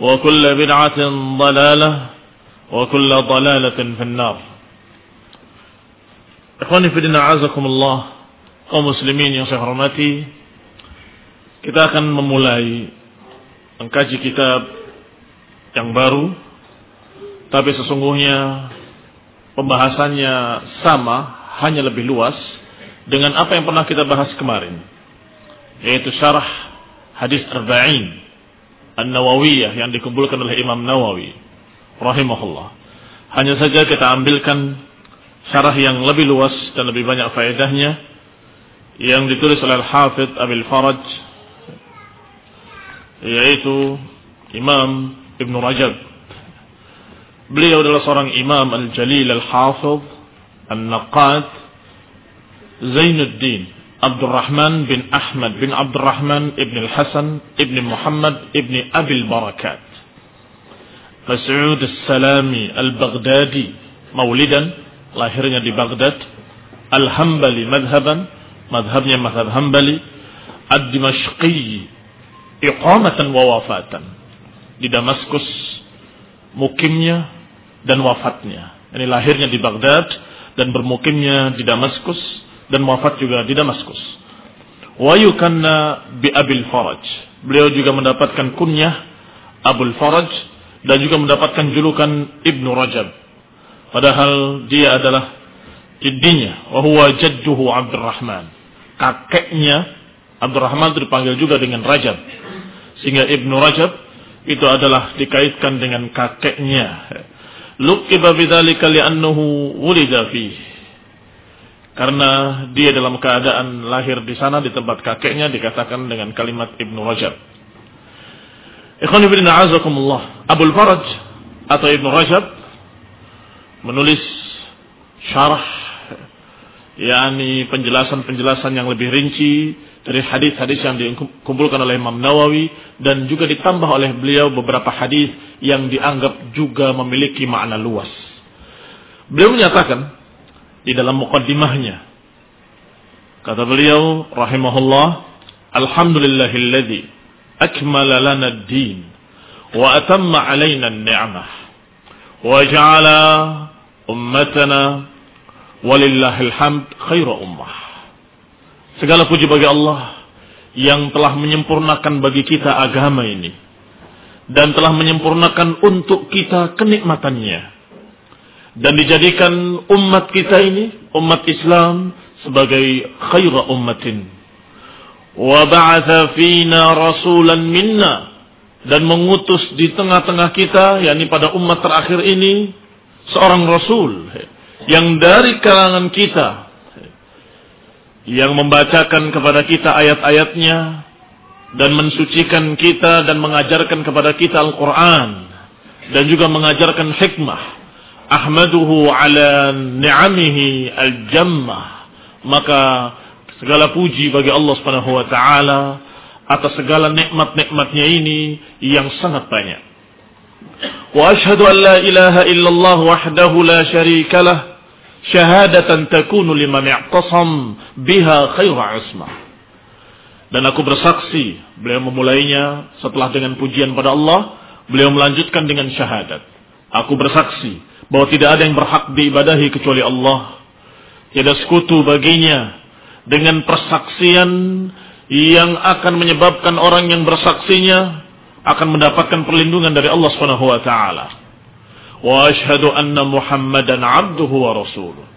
وكل بدعة ضلالة وكل ضلالة في النار Ikhwani fidina azakumullah kaum muslimin yang saya hormati kita akan memulai mengkaji kitab yang baru tapi sesungguhnya pembahasannya sama hanya lebih luas dengan apa yang pernah kita bahas kemarin yaitu syarah hadis arba'in An-Nawawiyah yang dikumpulkan oleh Imam Nawawi rahimahullah. Hanya saja kita ambilkan syarah yang lebih luas dan lebih banyak faedahnya yang ditulis oleh Al-Hafidh Abil Faraj yaitu Imam Ibn Rajab. Beliau adalah seorang imam al-jalil al-hafidh al-naqad Zainuddin Abdurrahman bin Ahmad bin Abdurrahman ibn al-Hasan ibn Muhammad ibn Abil Barakat. Mas'ud al-Salami al-Baghdadi maulidan lahirnya di Baghdad. al-Hambali madhaban madhabnya madhab Hambali. ad-Dimashqi iqamatan wa wafatan. Di Damaskus mukimnya dan wafatnya. Ini lahirnya di Baghdad dan bermukimnya di Damaskus dan wafat juga di Damaskus. Wa yukanna bi Abil Faraj. Beliau juga mendapatkan kunyah Abul Faraj dan juga mendapatkan julukan Ibnu Rajab. Padahal dia adalah jadinya wa huwa jadduhu Abdurrahman. Kakeknya Abdurrahman dipanggil juga dengan Rajab. Sehingga Ibnu Rajab itu adalah dikaitkan dengan kakeknya. Luqiba bidzalika li'annahu wulida fihi karena dia dalam keadaan lahir di sana di tempat kakeknya dikatakan dengan kalimat Ibnu Rajab. Ikhwan ibn a'azakumullah. Abul Faraj atau Ibnu Rajab menulis syarah yakni penjelasan-penjelasan yang lebih rinci dari hadis-hadis yang dikumpulkan oleh Imam Nawawi dan juga ditambah oleh beliau beberapa hadis yang dianggap juga memiliki makna luas. Beliau menyatakan di dalam muqaddimahnya. Kata beliau rahimahullah, Alhamdulillahilladzi akmala lana ad-din wa atamma alaina an-ni'mah wa ja'ala ummatana walillahil hamd khairu ummah. Segala puji bagi Allah yang telah menyempurnakan bagi kita agama ini dan telah menyempurnakan untuk kita kenikmatannya dan dijadikan umat kita ini umat Islam sebagai khaira ummatin. Wa ba'atha fina rasulan minna. Dan mengutus di tengah-tengah kita yakni pada umat terakhir ini seorang rasul yang dari kalangan kita yang membacakan kepada kita ayat-ayatnya dan mensucikan kita dan mengajarkan kepada kita Al-Quran dan juga mengajarkan hikmah ahmaduhu ala ni'amihi al-jammah maka segala puji bagi Allah Subhanahu wa taala atas segala nikmat-nikmatnya ini yang sangat banyak wa ashhadu an la ilaha illallah wahdahu la syarika lah syahadatan takunu liman i'tasam biha khairu asmah. Dan aku bersaksi, beliau memulainya setelah dengan pujian pada Allah, beliau melanjutkan dengan syahadat. Aku bersaksi bahwa tidak ada yang berhak diibadahi kecuali Allah. Tidak sekutu baginya dengan persaksian yang akan menyebabkan orang yang bersaksinya akan mendapatkan perlindungan dari Allah Subhanahu wa taala. Wa ashhadu anna Muhammadan abduhu wa rasuluh.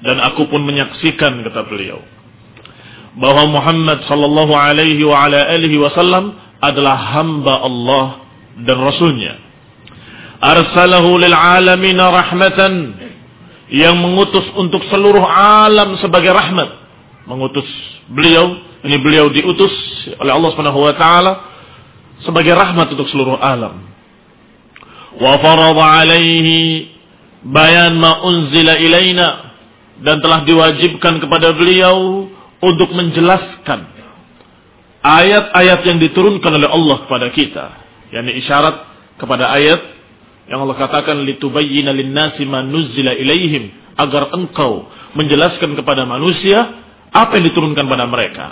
Dan aku pun menyaksikan kata beliau bahwa Muhammad sallallahu alaihi wa ala alihi wasallam adalah hamba Allah dan rasulnya. Arsalahu lil alamin rahmatan. Yang mengutus untuk seluruh alam sebagai rahmat. Mengutus beliau, ini beliau diutus oleh Allah Subhanahu wa taala sebagai rahmat untuk seluruh alam. Wa farada alaihi bayan ma unzila ilaina dan telah diwajibkan kepada beliau untuk menjelaskan ayat-ayat yang diturunkan oleh Allah kepada kita. Yakni isyarat kepada ayat yang Allah katakan litubayyana lin-nasi ma nuzila ilaihim agar engkau menjelaskan kepada manusia apa yang diturunkan pada mereka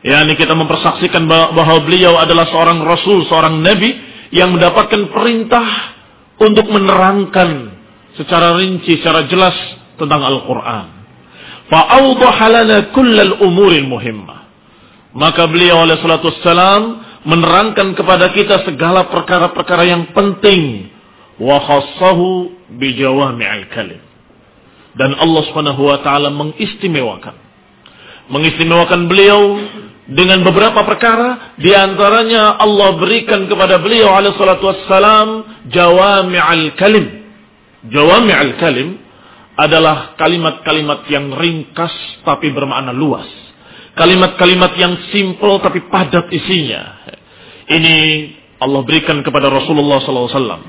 yakni kita mempersaksikan bahwa beliau adalah seorang rasul seorang nabi yang mendapatkan perintah untuk menerangkan secara rinci, secara jelas tentang Al-Quran. Fa'awdaha lana kullal umuril muhimmah. Maka beliau oleh salatu menerangkan kepada kita segala perkara-perkara yang penting. Wa khassahu bijawami'al kalim. Dan Allah subhanahu wa ta'ala mengistimewakan. Mengistimewakan beliau dengan beberapa perkara di antaranya Allah berikan kepada beliau alaihi salatu wassalam jawami'al kalim. Jawami'al kalim adalah kalimat-kalimat yang ringkas tapi bermakna luas. Kalimat-kalimat yang simple tapi padat isinya. Ini Allah berikan kepada Rasulullah sallallahu alaihi wasallam.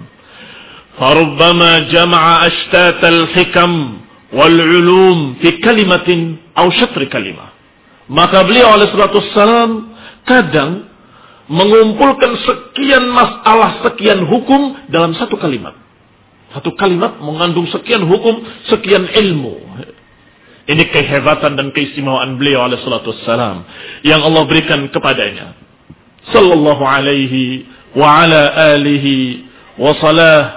Jama'a ashtatal hikam wal ulum fi kalimatin aw syatri kalimah maka beliau oleh salam kadang mengumpulkan sekian masalah, sekian hukum dalam satu kalimat. Satu kalimat mengandung sekian hukum, sekian ilmu. Ini kehebatan dan keistimewaan beliau alaihi salatu wassalam yang Allah berikan kepadanya. Sallallahu alaihi wa ala alihi wa salah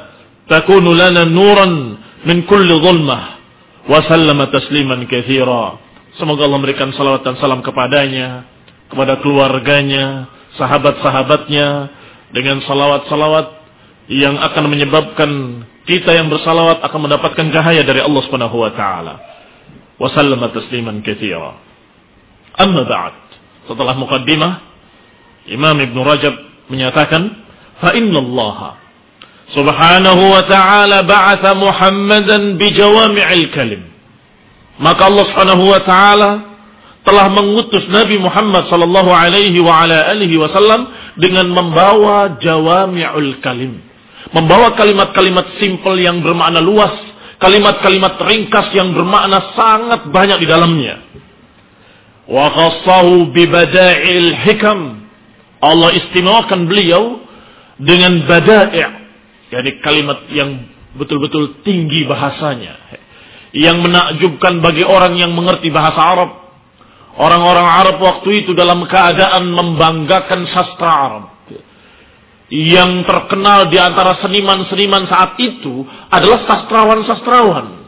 takunu lana nuran kulli zulmah wa sallama tasliman kathira. Semoga Allah memberikan salawat dan salam kepadanya, kepada keluarganya, sahabat-sahabatnya, dengan salawat-salawat yang akan menyebabkan kita yang bersalawat akan mendapatkan cahaya dari Allah Subhanahu wa taala. Wa sallama tasliman katsira. Amma ba'd. Setelah mukaddimah, Imam Ibn Rajab menyatakan, "Fa inna Allah Subhanahu wa ta'ala ba'atha Muhammadan bi jawami'il kalim." Maka Allah Subhanahu wa taala telah mengutus Nabi Muhammad sallallahu alaihi wa ala alihi wasallam dengan membawa jawami'ul kalim. Membawa kalimat-kalimat simpel yang bermakna luas, kalimat-kalimat ringkas yang bermakna sangat banyak di dalamnya. Wa khassahu bi bada'il hikam. Allah istimewakan beliau dengan bada'i', yakni kalimat yang betul-betul tinggi bahasanya yang menakjubkan bagi orang yang mengerti bahasa Arab. Orang-orang Arab waktu itu dalam keadaan membanggakan sastra Arab. Yang terkenal di antara seniman-seniman saat itu adalah sastrawan-sastrawan.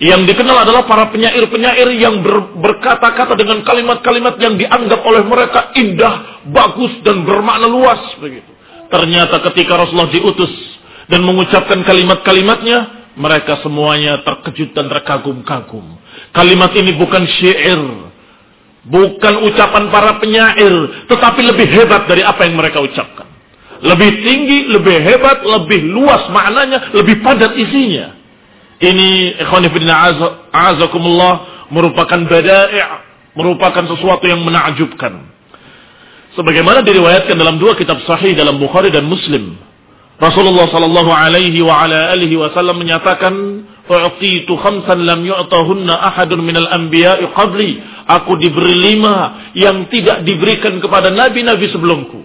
Yang dikenal adalah para penyair-penyair yang ber, berkata-kata dengan kalimat-kalimat yang dianggap oleh mereka indah, bagus, dan bermakna luas. Begitu. Ternyata ketika Rasulullah diutus dan mengucapkan kalimat-kalimatnya, mereka semuanya terkejut dan terkagum-kagum. Kalimat ini bukan syair. Bukan ucapan para penyair. Tetapi lebih hebat dari apa yang mereka ucapkan. lebih tinggi, lebih hebat, lebih luas maknanya, lebih padat isinya. Ini ikhwanifidina azakumullah merupakan bada'i' merupakan sesuatu yang menakjubkan. Sebagaimana diriwayatkan dalam dua kitab sahih dalam Bukhari dan Muslim. Rasulullah sallallahu alaihi wa ala alihi wasallam menyatakan, "U'titu khamsan lam yu'tahunna ahadun minal anbiya'i qabli." Aku diberi lima yang tidak diberikan kepada nabi-nabi sebelumku.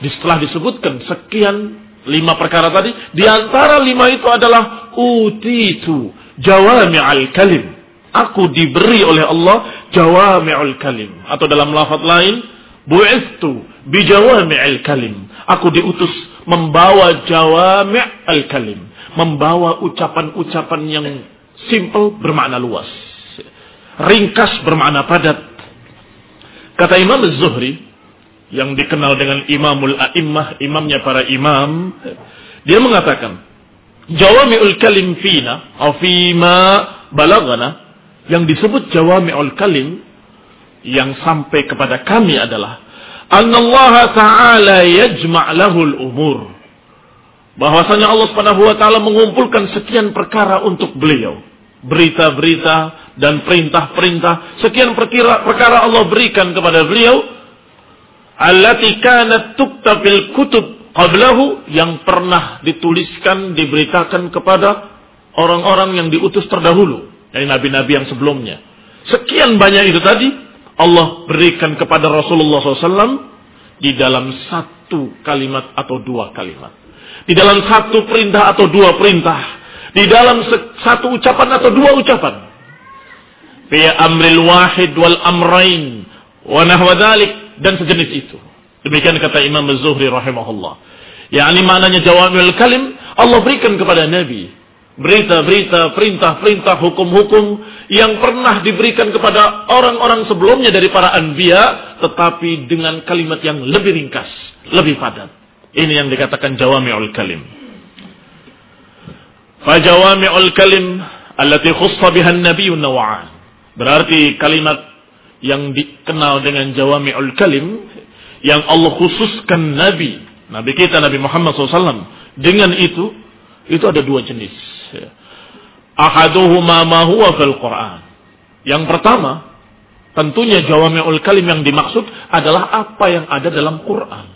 Setelah disebutkan sekian lima perkara tadi, di antara lima itu adalah utitu jawami'al kalim. Aku diberi oleh Allah jawami'ul kalim. Atau dalam lafaz lain, bu'istu bijawami'il kalim. Aku diutus membawa jawami'al kalim. Membawa ucapan-ucapan yang simple bermakna luas. Ringkas bermakna padat. Kata Imam Az-Zuhri, yang dikenal dengan Imamul A'immah, imamnya para imam, dia mengatakan, Jawami'ul kalim fina, atau balagana, yang disebut jawami'ul kalim, yang sampai kepada kami adalah, Allah Ta'ala yajma' lahul umur. Bahwasanya Allah Subhanahu wa taala mengumpulkan sekian perkara untuk beliau. Berita-berita dan perintah-perintah, sekian perkara Allah berikan kepada beliau allati kanat tuktabil kutub qablahu yang pernah dituliskan diberitakan kepada orang-orang yang diutus terdahulu dari nabi-nabi yang sebelumnya. Sekian banyak itu tadi Allah berikan kepada Rasulullah SAW di dalam satu kalimat atau dua kalimat. Di dalam satu perintah atau dua perintah. Di dalam satu ucapan atau dua ucapan. Fi amril wahid wal amrain wa nahwa dan sejenis itu. Demikian kata Imam Az-Zuhri rahimahullah. ini maknanya jawabul kalim Allah berikan kepada Nabi berita-berita, perintah-perintah, hukum-hukum yang pernah diberikan kepada orang-orang sebelumnya dari para anbiya tetapi dengan kalimat yang lebih ringkas, lebih padat. Ini yang dikatakan jawami'ul kalim. Fajawami'ul kalim allati khussa biha an-nabiyyun. Berarti kalimat yang dikenal dengan jawami'ul kalim yang Allah khususkan Nabi, Nabi kita Nabi Muhammad SAW dengan itu itu ada dua jenis. Ahaduhuma ma huwa fil Quran. Yang pertama, tentunya jawami'ul kalim yang dimaksud adalah apa yang ada dalam Quran.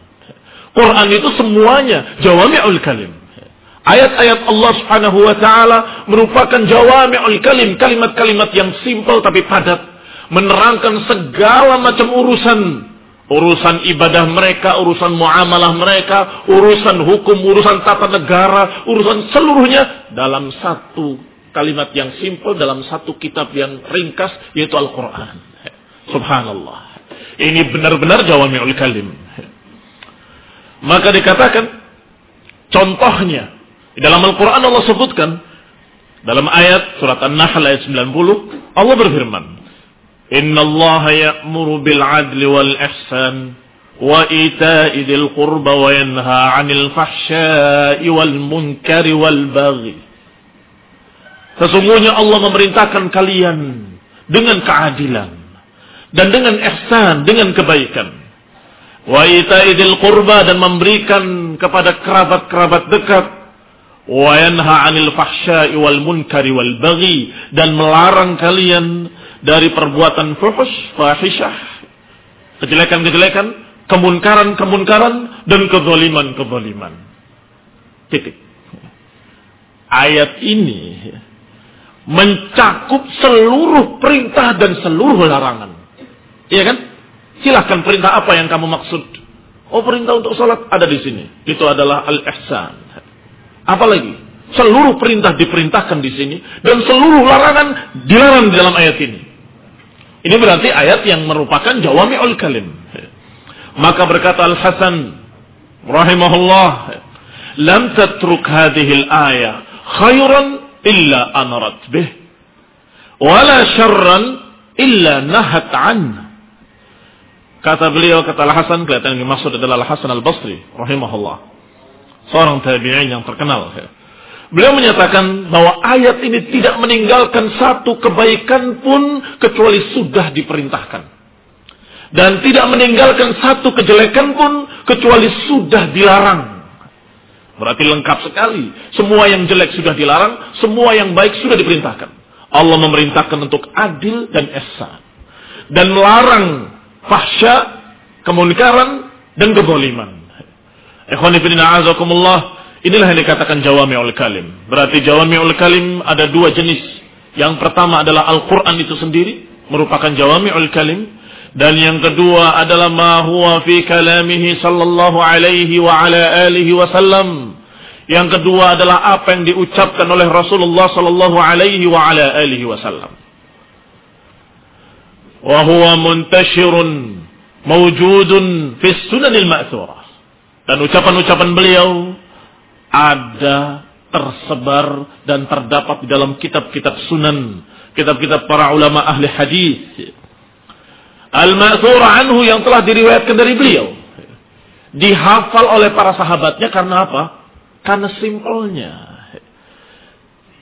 Quran itu semuanya jawami'ul kalim. Ayat-ayat Allah Subhanahu wa taala merupakan jawami'ul kalim, kalimat-kalimat yang simpel tapi padat menerangkan segala macam urusan urusan ibadah mereka, urusan muamalah mereka, urusan hukum, urusan tata negara, urusan seluruhnya dalam satu kalimat yang simpel dalam satu kitab yang ringkas yaitu Al-Quran. Subhanallah. Ini benar-benar jawami'ul kalim. Maka dikatakan contohnya dalam Al-Quran Allah sebutkan dalam ayat surat An-Nahl ayat 90 Allah berfirman Inna Allah ya'muru bil adli wal ihsan wa itaidil wa yanha 'anil wal munkari wal baghi Sesungguhnya Allah memerintahkan kalian dengan keadilan dan dengan ihsan, dengan kebaikan. Wa itaidil qurba dan memberikan kepada kerabat-kerabat dekat. Wa yanha 'anil fahsya'i wal munkari wal baghi dan melarang kalian dari perbuatan fuhus, fahisyah, kejelekan-kejelekan, kemunkaran-kemunkaran, dan kezaliman-kezaliman. Titik. Ayat ini mencakup seluruh perintah dan seluruh larangan. Iya kan? Silahkan perintah apa yang kamu maksud. Oh perintah untuk sholat ada di sini. Itu adalah al-ihsan. Apalagi? Seluruh perintah diperintahkan di sini dan seluruh larangan dilarang di dalam ayat ini. Ini berarti ayat yang merupakan jawami'ul kalim. Maka berkata Al-Hasan rahimahullah, "Lam tatruk hadhihi al-ayah khairan illa anarat bih, wala syarran illa nahat an." Kata beliau, kata Al-Hasan, kelihatan yang dimaksud adalah Al-Hasan Al-Basri rahimahullah. Seorang tabi'in yang terkenal. Beliau menyatakan bahwa ayat ini tidak meninggalkan satu kebaikan pun kecuali sudah diperintahkan. Dan tidak meninggalkan satu kejelekan pun kecuali sudah dilarang. Berarti lengkap sekali. Semua yang jelek sudah dilarang, semua yang baik sudah diperintahkan. Allah memerintahkan untuk adil dan ihsan. Dan melarang fahsya, kemunkaran, dan keboliman. Ikhwanifidina azakumullah. Inilah yang dikatakan jawami'ul kalim. Berarti jawami'ul kalim ada dua jenis. Yang pertama adalah Al-Quran itu sendiri. Merupakan jawami'ul kalim. Dan yang kedua adalah ma huwa fi kalamihi sallallahu alaihi wa ala alihi wasallam. Yang kedua adalah apa yang diucapkan oleh Rasulullah sallallahu alaihi wa ala alihi wasallam. Wa huwa muntashirun mawjudun fi sunanil ma'thurah. Dan ucapan-ucapan beliau ada tersebar dan terdapat di dalam kitab-kitab sunan, kitab-kitab para ulama ahli hadis. Al-ma'thur anhu yang telah diriwayatkan dari beliau. Dihafal oleh para sahabatnya karena apa? Karena simpelnya.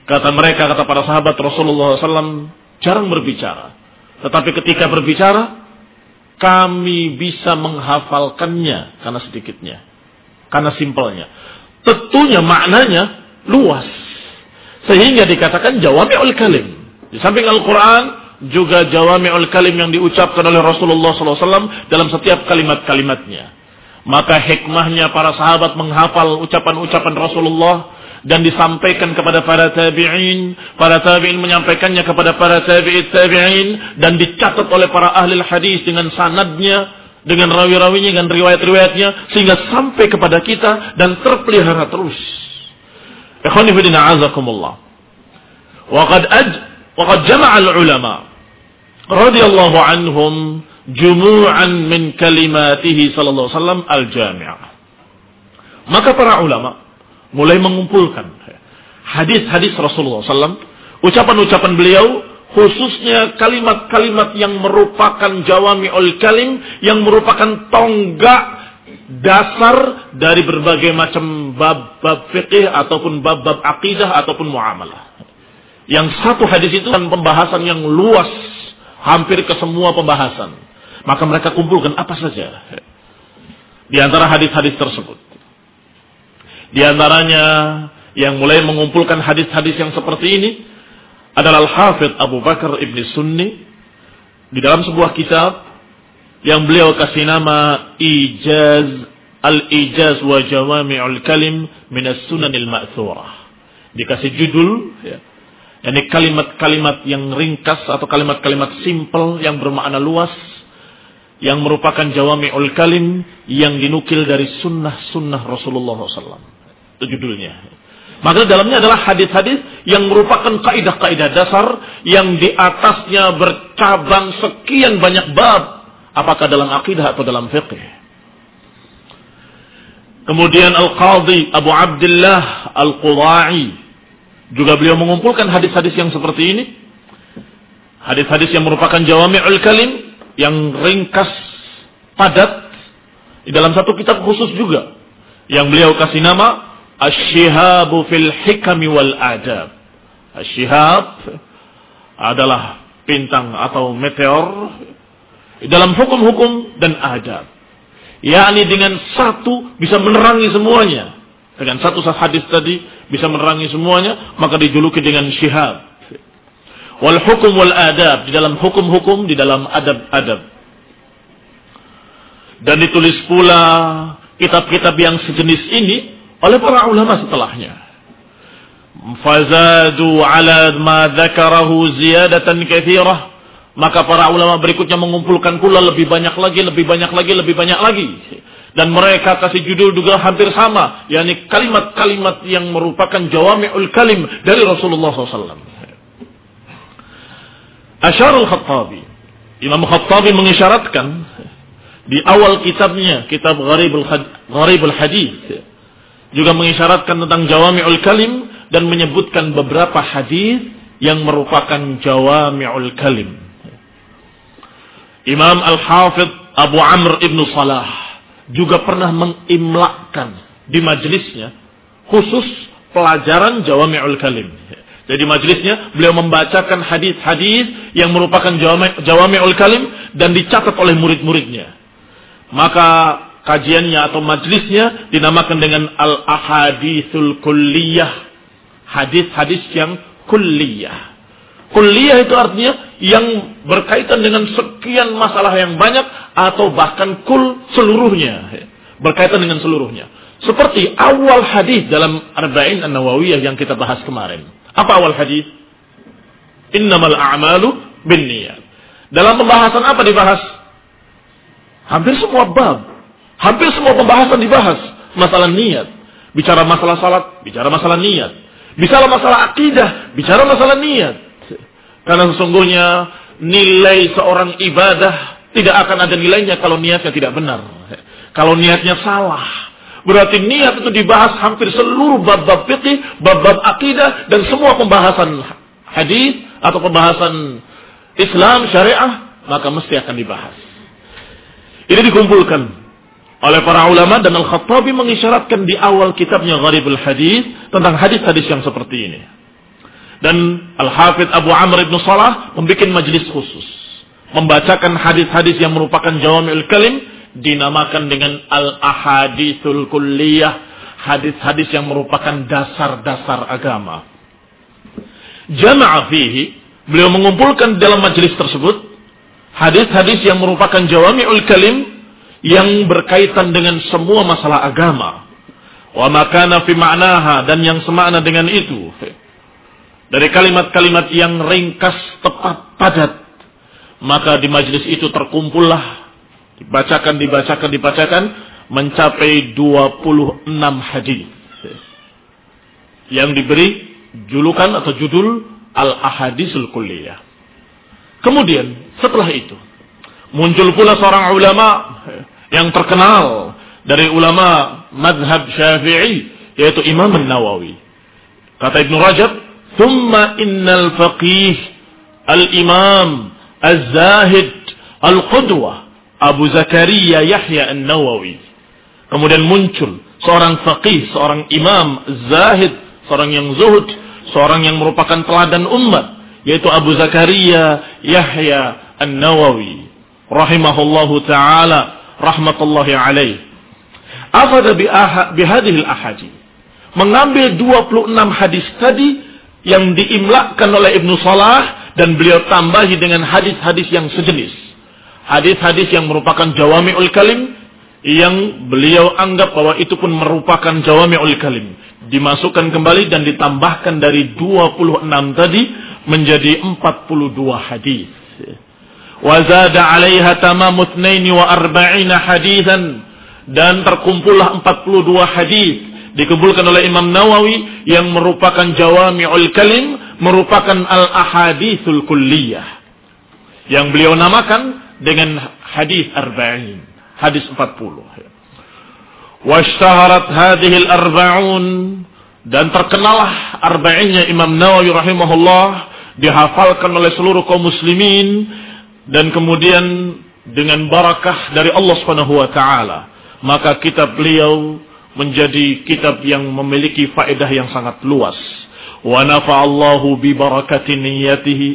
Kata mereka, kata para sahabat Rasulullah SAW jarang berbicara. Tetapi ketika berbicara, kami bisa menghafalkannya karena sedikitnya. Karena simpelnya. Tentunya maknanya luas. Sehingga dikatakan jawami kalim. Di samping Al-Quran, juga jawami kalim yang diucapkan oleh Rasulullah SAW dalam setiap kalimat-kalimatnya. Maka hikmahnya para sahabat menghafal ucapan-ucapan Rasulullah dan disampaikan kepada para tabi'in. Para tabi'in menyampaikannya kepada para tabi'it tabi'in dan dicatat oleh para ahli hadis dengan sanadnya dengan rawi-rawinya dengan riwayat-riwayatnya sehingga sampai kepada kita dan terpelihara terus. Ikhwani fi azakumullah. Waqad aj waqad jama'a al-ulama radhiyallahu anhum jumu'an min kalimatihi sallallahu alaihi wasallam al-jami'ah. Maka para ulama mulai mengumpulkan hadis-hadis Rasulullah SAW, ucapan-ucapan beliau khususnya kalimat-kalimat yang merupakan jawami ul kalim yang merupakan tonggak dasar dari berbagai macam bab-bab fikih ataupun bab-bab akidah ataupun muamalah. Yang satu hadis itu kan pembahasan yang luas, hampir ke semua pembahasan. Maka mereka kumpulkan apa saja di antara hadis-hadis tersebut. Di antaranya yang mulai mengumpulkan hadis-hadis yang seperti ini adalah Al-Hafidh Abu Bakar Ibn Sunni di dalam sebuah kitab yang beliau kasih nama Ijaz Al-Ijaz wa Jawami'ul Kalim min As-Sunanil Ma'thurah. Dikasih judul ya. Ini kalimat-kalimat yang ringkas atau kalimat-kalimat simple yang bermakna luas yang merupakan jawami'ul kalim yang dinukil dari sunnah-sunnah Rasulullah SAW. Itu judulnya. Maka dalamnya adalah hadis-hadis yang merupakan kaidah-kaidah dasar yang di atasnya bercabang sekian banyak bab. Apakah dalam akidah atau dalam fiqh. Kemudian Al-Qadhi Abu Abdullah Al-Qudai. Juga beliau mengumpulkan hadis-hadis yang seperti ini. Hadis-hadis yang merupakan jawami'ul kalim. Yang ringkas, padat. Di dalam satu kitab khusus juga. Yang beliau kasih nama Ashihabu fil hikami wal adab. Ashihab adalah bintang atau meteor dalam hukum-hukum dan adab. Yakni dengan satu bisa menerangi semuanya. Dengan satu hadis tadi bisa menerangi semuanya, maka dijuluki dengan syihab. Wal hukum wal adab di dalam hukum-hukum, di dalam adab-adab. Dan ditulis pula kitab-kitab yang sejenis ini oleh para ulama setelahnya. Fazadu ala ma dzakarahu ziyadatan katsirah. Maka para ulama berikutnya mengumpulkan pula lebih banyak lagi, lebih banyak lagi, lebih banyak lagi. Dan mereka kasih judul juga hampir sama. yakni kalimat-kalimat yang merupakan jawami'ul kalim dari Rasulullah SAW. Asyarul Khattabi. Imam Khattabi mengisyaratkan di awal kitabnya, kitab Gharibul Hadith juga mengisyaratkan tentang jawami'ul kalim dan menyebutkan beberapa hadis yang merupakan jawami'ul kalim. Imam Al-Hafidh Abu Amr Ibn Salah juga pernah mengimlakkan di majelisnya khusus pelajaran jawami'ul kalim. Jadi majelisnya beliau membacakan hadis-hadis yang merupakan jawami'ul kalim dan dicatat oleh murid-muridnya. Maka kajiannya atau majlisnya dinamakan dengan al-ahadithul kulliyah. Hadis-hadis yang kulliyah. Kulliyah itu artinya yang berkaitan dengan sekian masalah yang banyak atau bahkan kul seluruhnya. Berkaitan dengan seluruhnya. Seperti awal hadis dalam Arba'in An-Nawawiyah yang kita bahas kemarin. Apa awal hadis? Innamal a'malu bin niyat. Dalam pembahasan apa dibahas? Hampir semua bab. Hampir semua pembahasan dibahas. Masalah niat. Bicara masalah salat, bicara masalah niat. Bicara masalah akidah, bicara masalah niat. Karena sesungguhnya nilai seorang ibadah tidak akan ada nilainya kalau niatnya tidak benar. Kalau niatnya salah. Berarti niat itu dibahas hampir seluruh bab-bab fikih, bab-bab akidah dan semua pembahasan hadis atau pembahasan Islam syariah maka mesti akan dibahas. Ini dikumpulkan oleh para ulama dan Al-Khattabi mengisyaratkan di awal kitabnya Gharibul Hadis tentang hadis-hadis yang seperti ini. Dan Al-Hafidh Abu Amr ibn Salah membuat majelis khusus. Membacakan hadis-hadis yang merupakan jawami'ul kalim. Dinamakan dengan Al-Ahadithul Kulliyah. Hadis-hadis yang merupakan dasar-dasar agama. Jama'a fihi. Beliau mengumpulkan dalam majelis tersebut. Hadis-hadis yang merupakan jawami'ul kalim. Yang berkaitan dengan semua masalah agama. Wa makana fi ma'naha. Dan yang semakna dengan itu dari kalimat-kalimat yang ringkas, tepat, padat. Maka di majelis itu terkumpullah, dibacakan, dibacakan, dibacakan, mencapai 26 hadis. Yang diberi julukan atau judul Al-Ahadisul Kulliyah. Kemudian setelah itu muncul pula seorang ulama yang terkenal dari ulama madhab syafi'i yaitu Imam Nawawi. Kata Ibn Rajab, ثم إن الفقيه الإمام الزاهد az-zahid زكريا يحيى Abu Zakaria Yahya An-Nawawi. Kemudian muncul seorang faqih, seorang imam zahid, seorang yang zuhud, seorang yang merupakan teladan umat, yaitu Abu Zakaria Yahya An-Nawawi rahimahullahu taala rahmatullahi alaih. Afada bi bihadhil ahadi. Mengambil 26 hadis tadi yang diimlakkan oleh Ibnu Salah dan beliau tambahi dengan hadis-hadis yang sejenis. Hadis-hadis yang merupakan jawami'ul kalim yang beliau anggap bahwa itu pun merupakan jawami'ul kalim. Dimasukkan kembali dan ditambahkan dari 26 tadi menjadi 42 hadis. Wazada 'alaiha tamamu 42 hadisan dan terkumpullah 42 hadis dikumpulkan oleh Imam Nawawi yang merupakan jawami'ul kalim, merupakan al-ahadithul kulliyah. Yang beliau namakan dengan hadis arba'in, hadis 40. Washtaharat hadhil arba'un dan terkenalah arba'innya Imam Nawawi rahimahullah dihafalkan oleh seluruh kaum muslimin dan kemudian dengan barakah dari Allah Subhanahu wa taala maka kitab beliau menjadi kitab yang memiliki faedah yang sangat luas. Wa nafa'allahu bi barakati niyatihi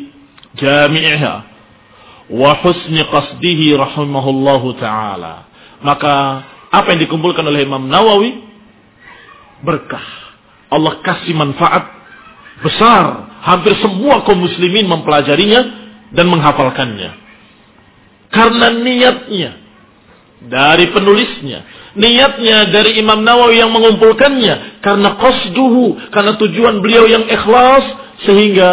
jami'iha wa husni qasdihi rahimahullahu taala. Maka apa yang dikumpulkan oleh Imam Nawawi berkah. Allah kasih manfaat besar. Hampir semua kaum muslimin mempelajarinya dan menghafalkannya. Karena niatnya dari penulisnya niatnya dari Imam Nawawi yang mengumpulkannya karena qasduhu karena tujuan beliau yang ikhlas sehingga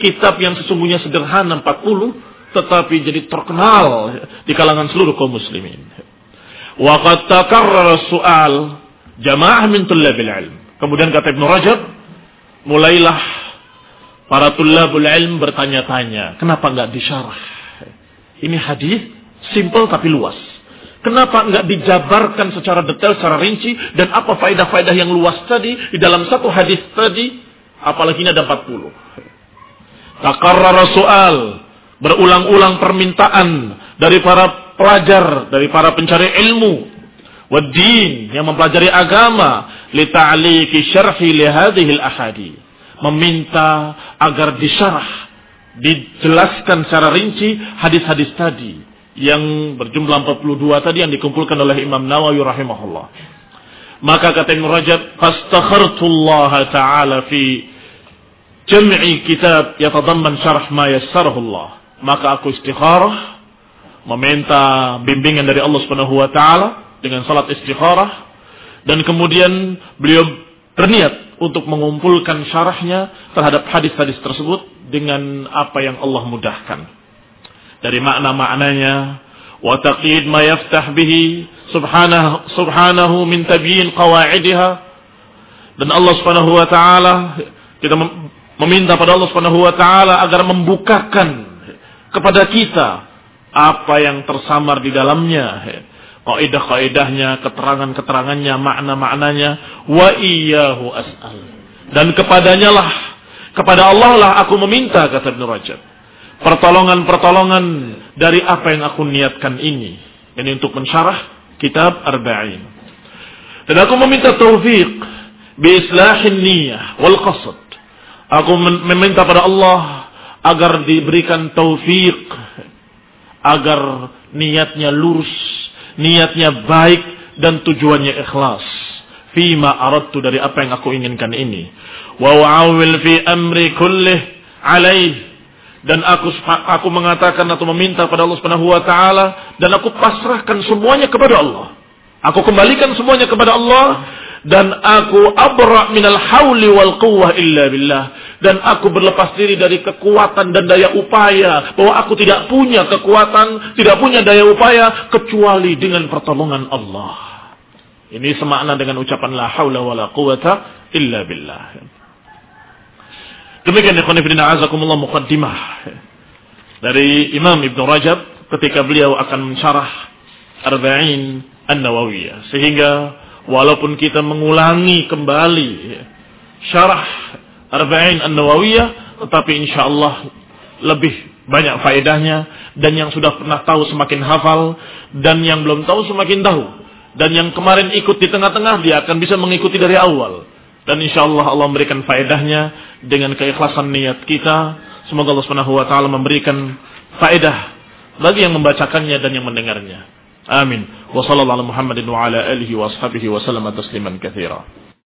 kitab yang sesungguhnya sederhana 40 tetapi jadi terkenal di kalangan seluruh kaum muslimin. Wa qad takarrara su'al jamaah min tullabil ilm. Kemudian kata Ibnu Rajab, mulailah para tullabul ilm bertanya-tanya, kenapa enggak disyarah? Ini hadis simple tapi luas. Kenapa enggak dijabarkan secara detail, secara rinci, dan apa faedah-faedah yang luas tadi, di dalam satu hadis tadi, apalagi ini ada 40. Takarrara soal, berulang-ulang permintaan dari para pelajar, dari para pencari ilmu, wadin yang mempelajari agama, li ta'liqi syarhi li hadhil ahadi. Meminta agar disyarah, dijelaskan secara rinci hadis-hadis tadi yang berjumlah 42 tadi yang dikumpulkan oleh Imam Nawawi rahimahullah. Maka kata Ibn Rajab, "Fastakhartullah ta'ala fi jam'i kitab yatadamman syarah ma yassarahu Allah." Maka aku istikharah meminta bimbingan dari Allah Subhanahu wa taala dengan salat istikharah dan kemudian beliau berniat untuk mengumpulkan syarahnya terhadap hadis-hadis tersebut dengan apa yang Allah mudahkan dari makna-maknanya. Wa taqid ma yaftah bihi subhanahu subhanahu min tabyin qawaidiha. Dan Allah Subhanahu wa taala kita meminta pada Allah Subhanahu wa taala agar membukakan kepada kita apa yang tersamar di dalamnya. Kaidah-kaidahnya keterangan-keterangannya makna-maknanya. Wa iyyahu as'al. Dan kepadanya lah kepada Allah lah aku meminta kata Ibnu Rajab pertolongan-pertolongan dari apa yang aku niatkan ini. Ini untuk mensyarah kitab Arba'in. Dan aku meminta taufik bi islahin niyah wal qasd. Aku meminta pada Allah agar diberikan taufik agar niatnya lurus, niatnya baik dan tujuannya ikhlas. Fima aradtu dari apa yang aku inginkan ini. Wa wa'awil fi amri kullih alaih dan aku aku mengatakan atau meminta pada Allah Subhanahu wa taala dan aku pasrahkan semuanya kepada Allah. Aku kembalikan semuanya kepada Allah dan aku abra minal hauli wal quwwah illa billah dan aku berlepas diri dari kekuatan dan daya upaya bahwa aku tidak punya kekuatan, tidak punya daya upaya kecuali dengan pertolongan Allah. Ini semakna dengan ucapan la haula wala quwata illa billah. Demikian ikhwan fillah azakumullah muqaddimah. Dari Imam Ibn Rajab ketika beliau akan mensyarah Arba'in An-Nawawiyah. Sehingga walaupun kita mengulangi kembali syarah Arba'in An-Nawawiyah tetapi insyaallah lebih banyak faedahnya. Dan yang sudah pernah tahu semakin hafal dan yang belum tahu semakin tahu. Dan yang kemarin ikut di tengah-tengah dia akan bisa mengikuti dari awal dan insya Allah Allah memberikan faedahnya dengan keikhlasan niat kita. Semoga Allah Subhanahu wa taala memberikan faedah bagi yang membacakannya dan yang mendengarnya. Amin. Wa sallallahu Muhammadin wa ala alihi wa ashabihi wa sallama tasliman katsira.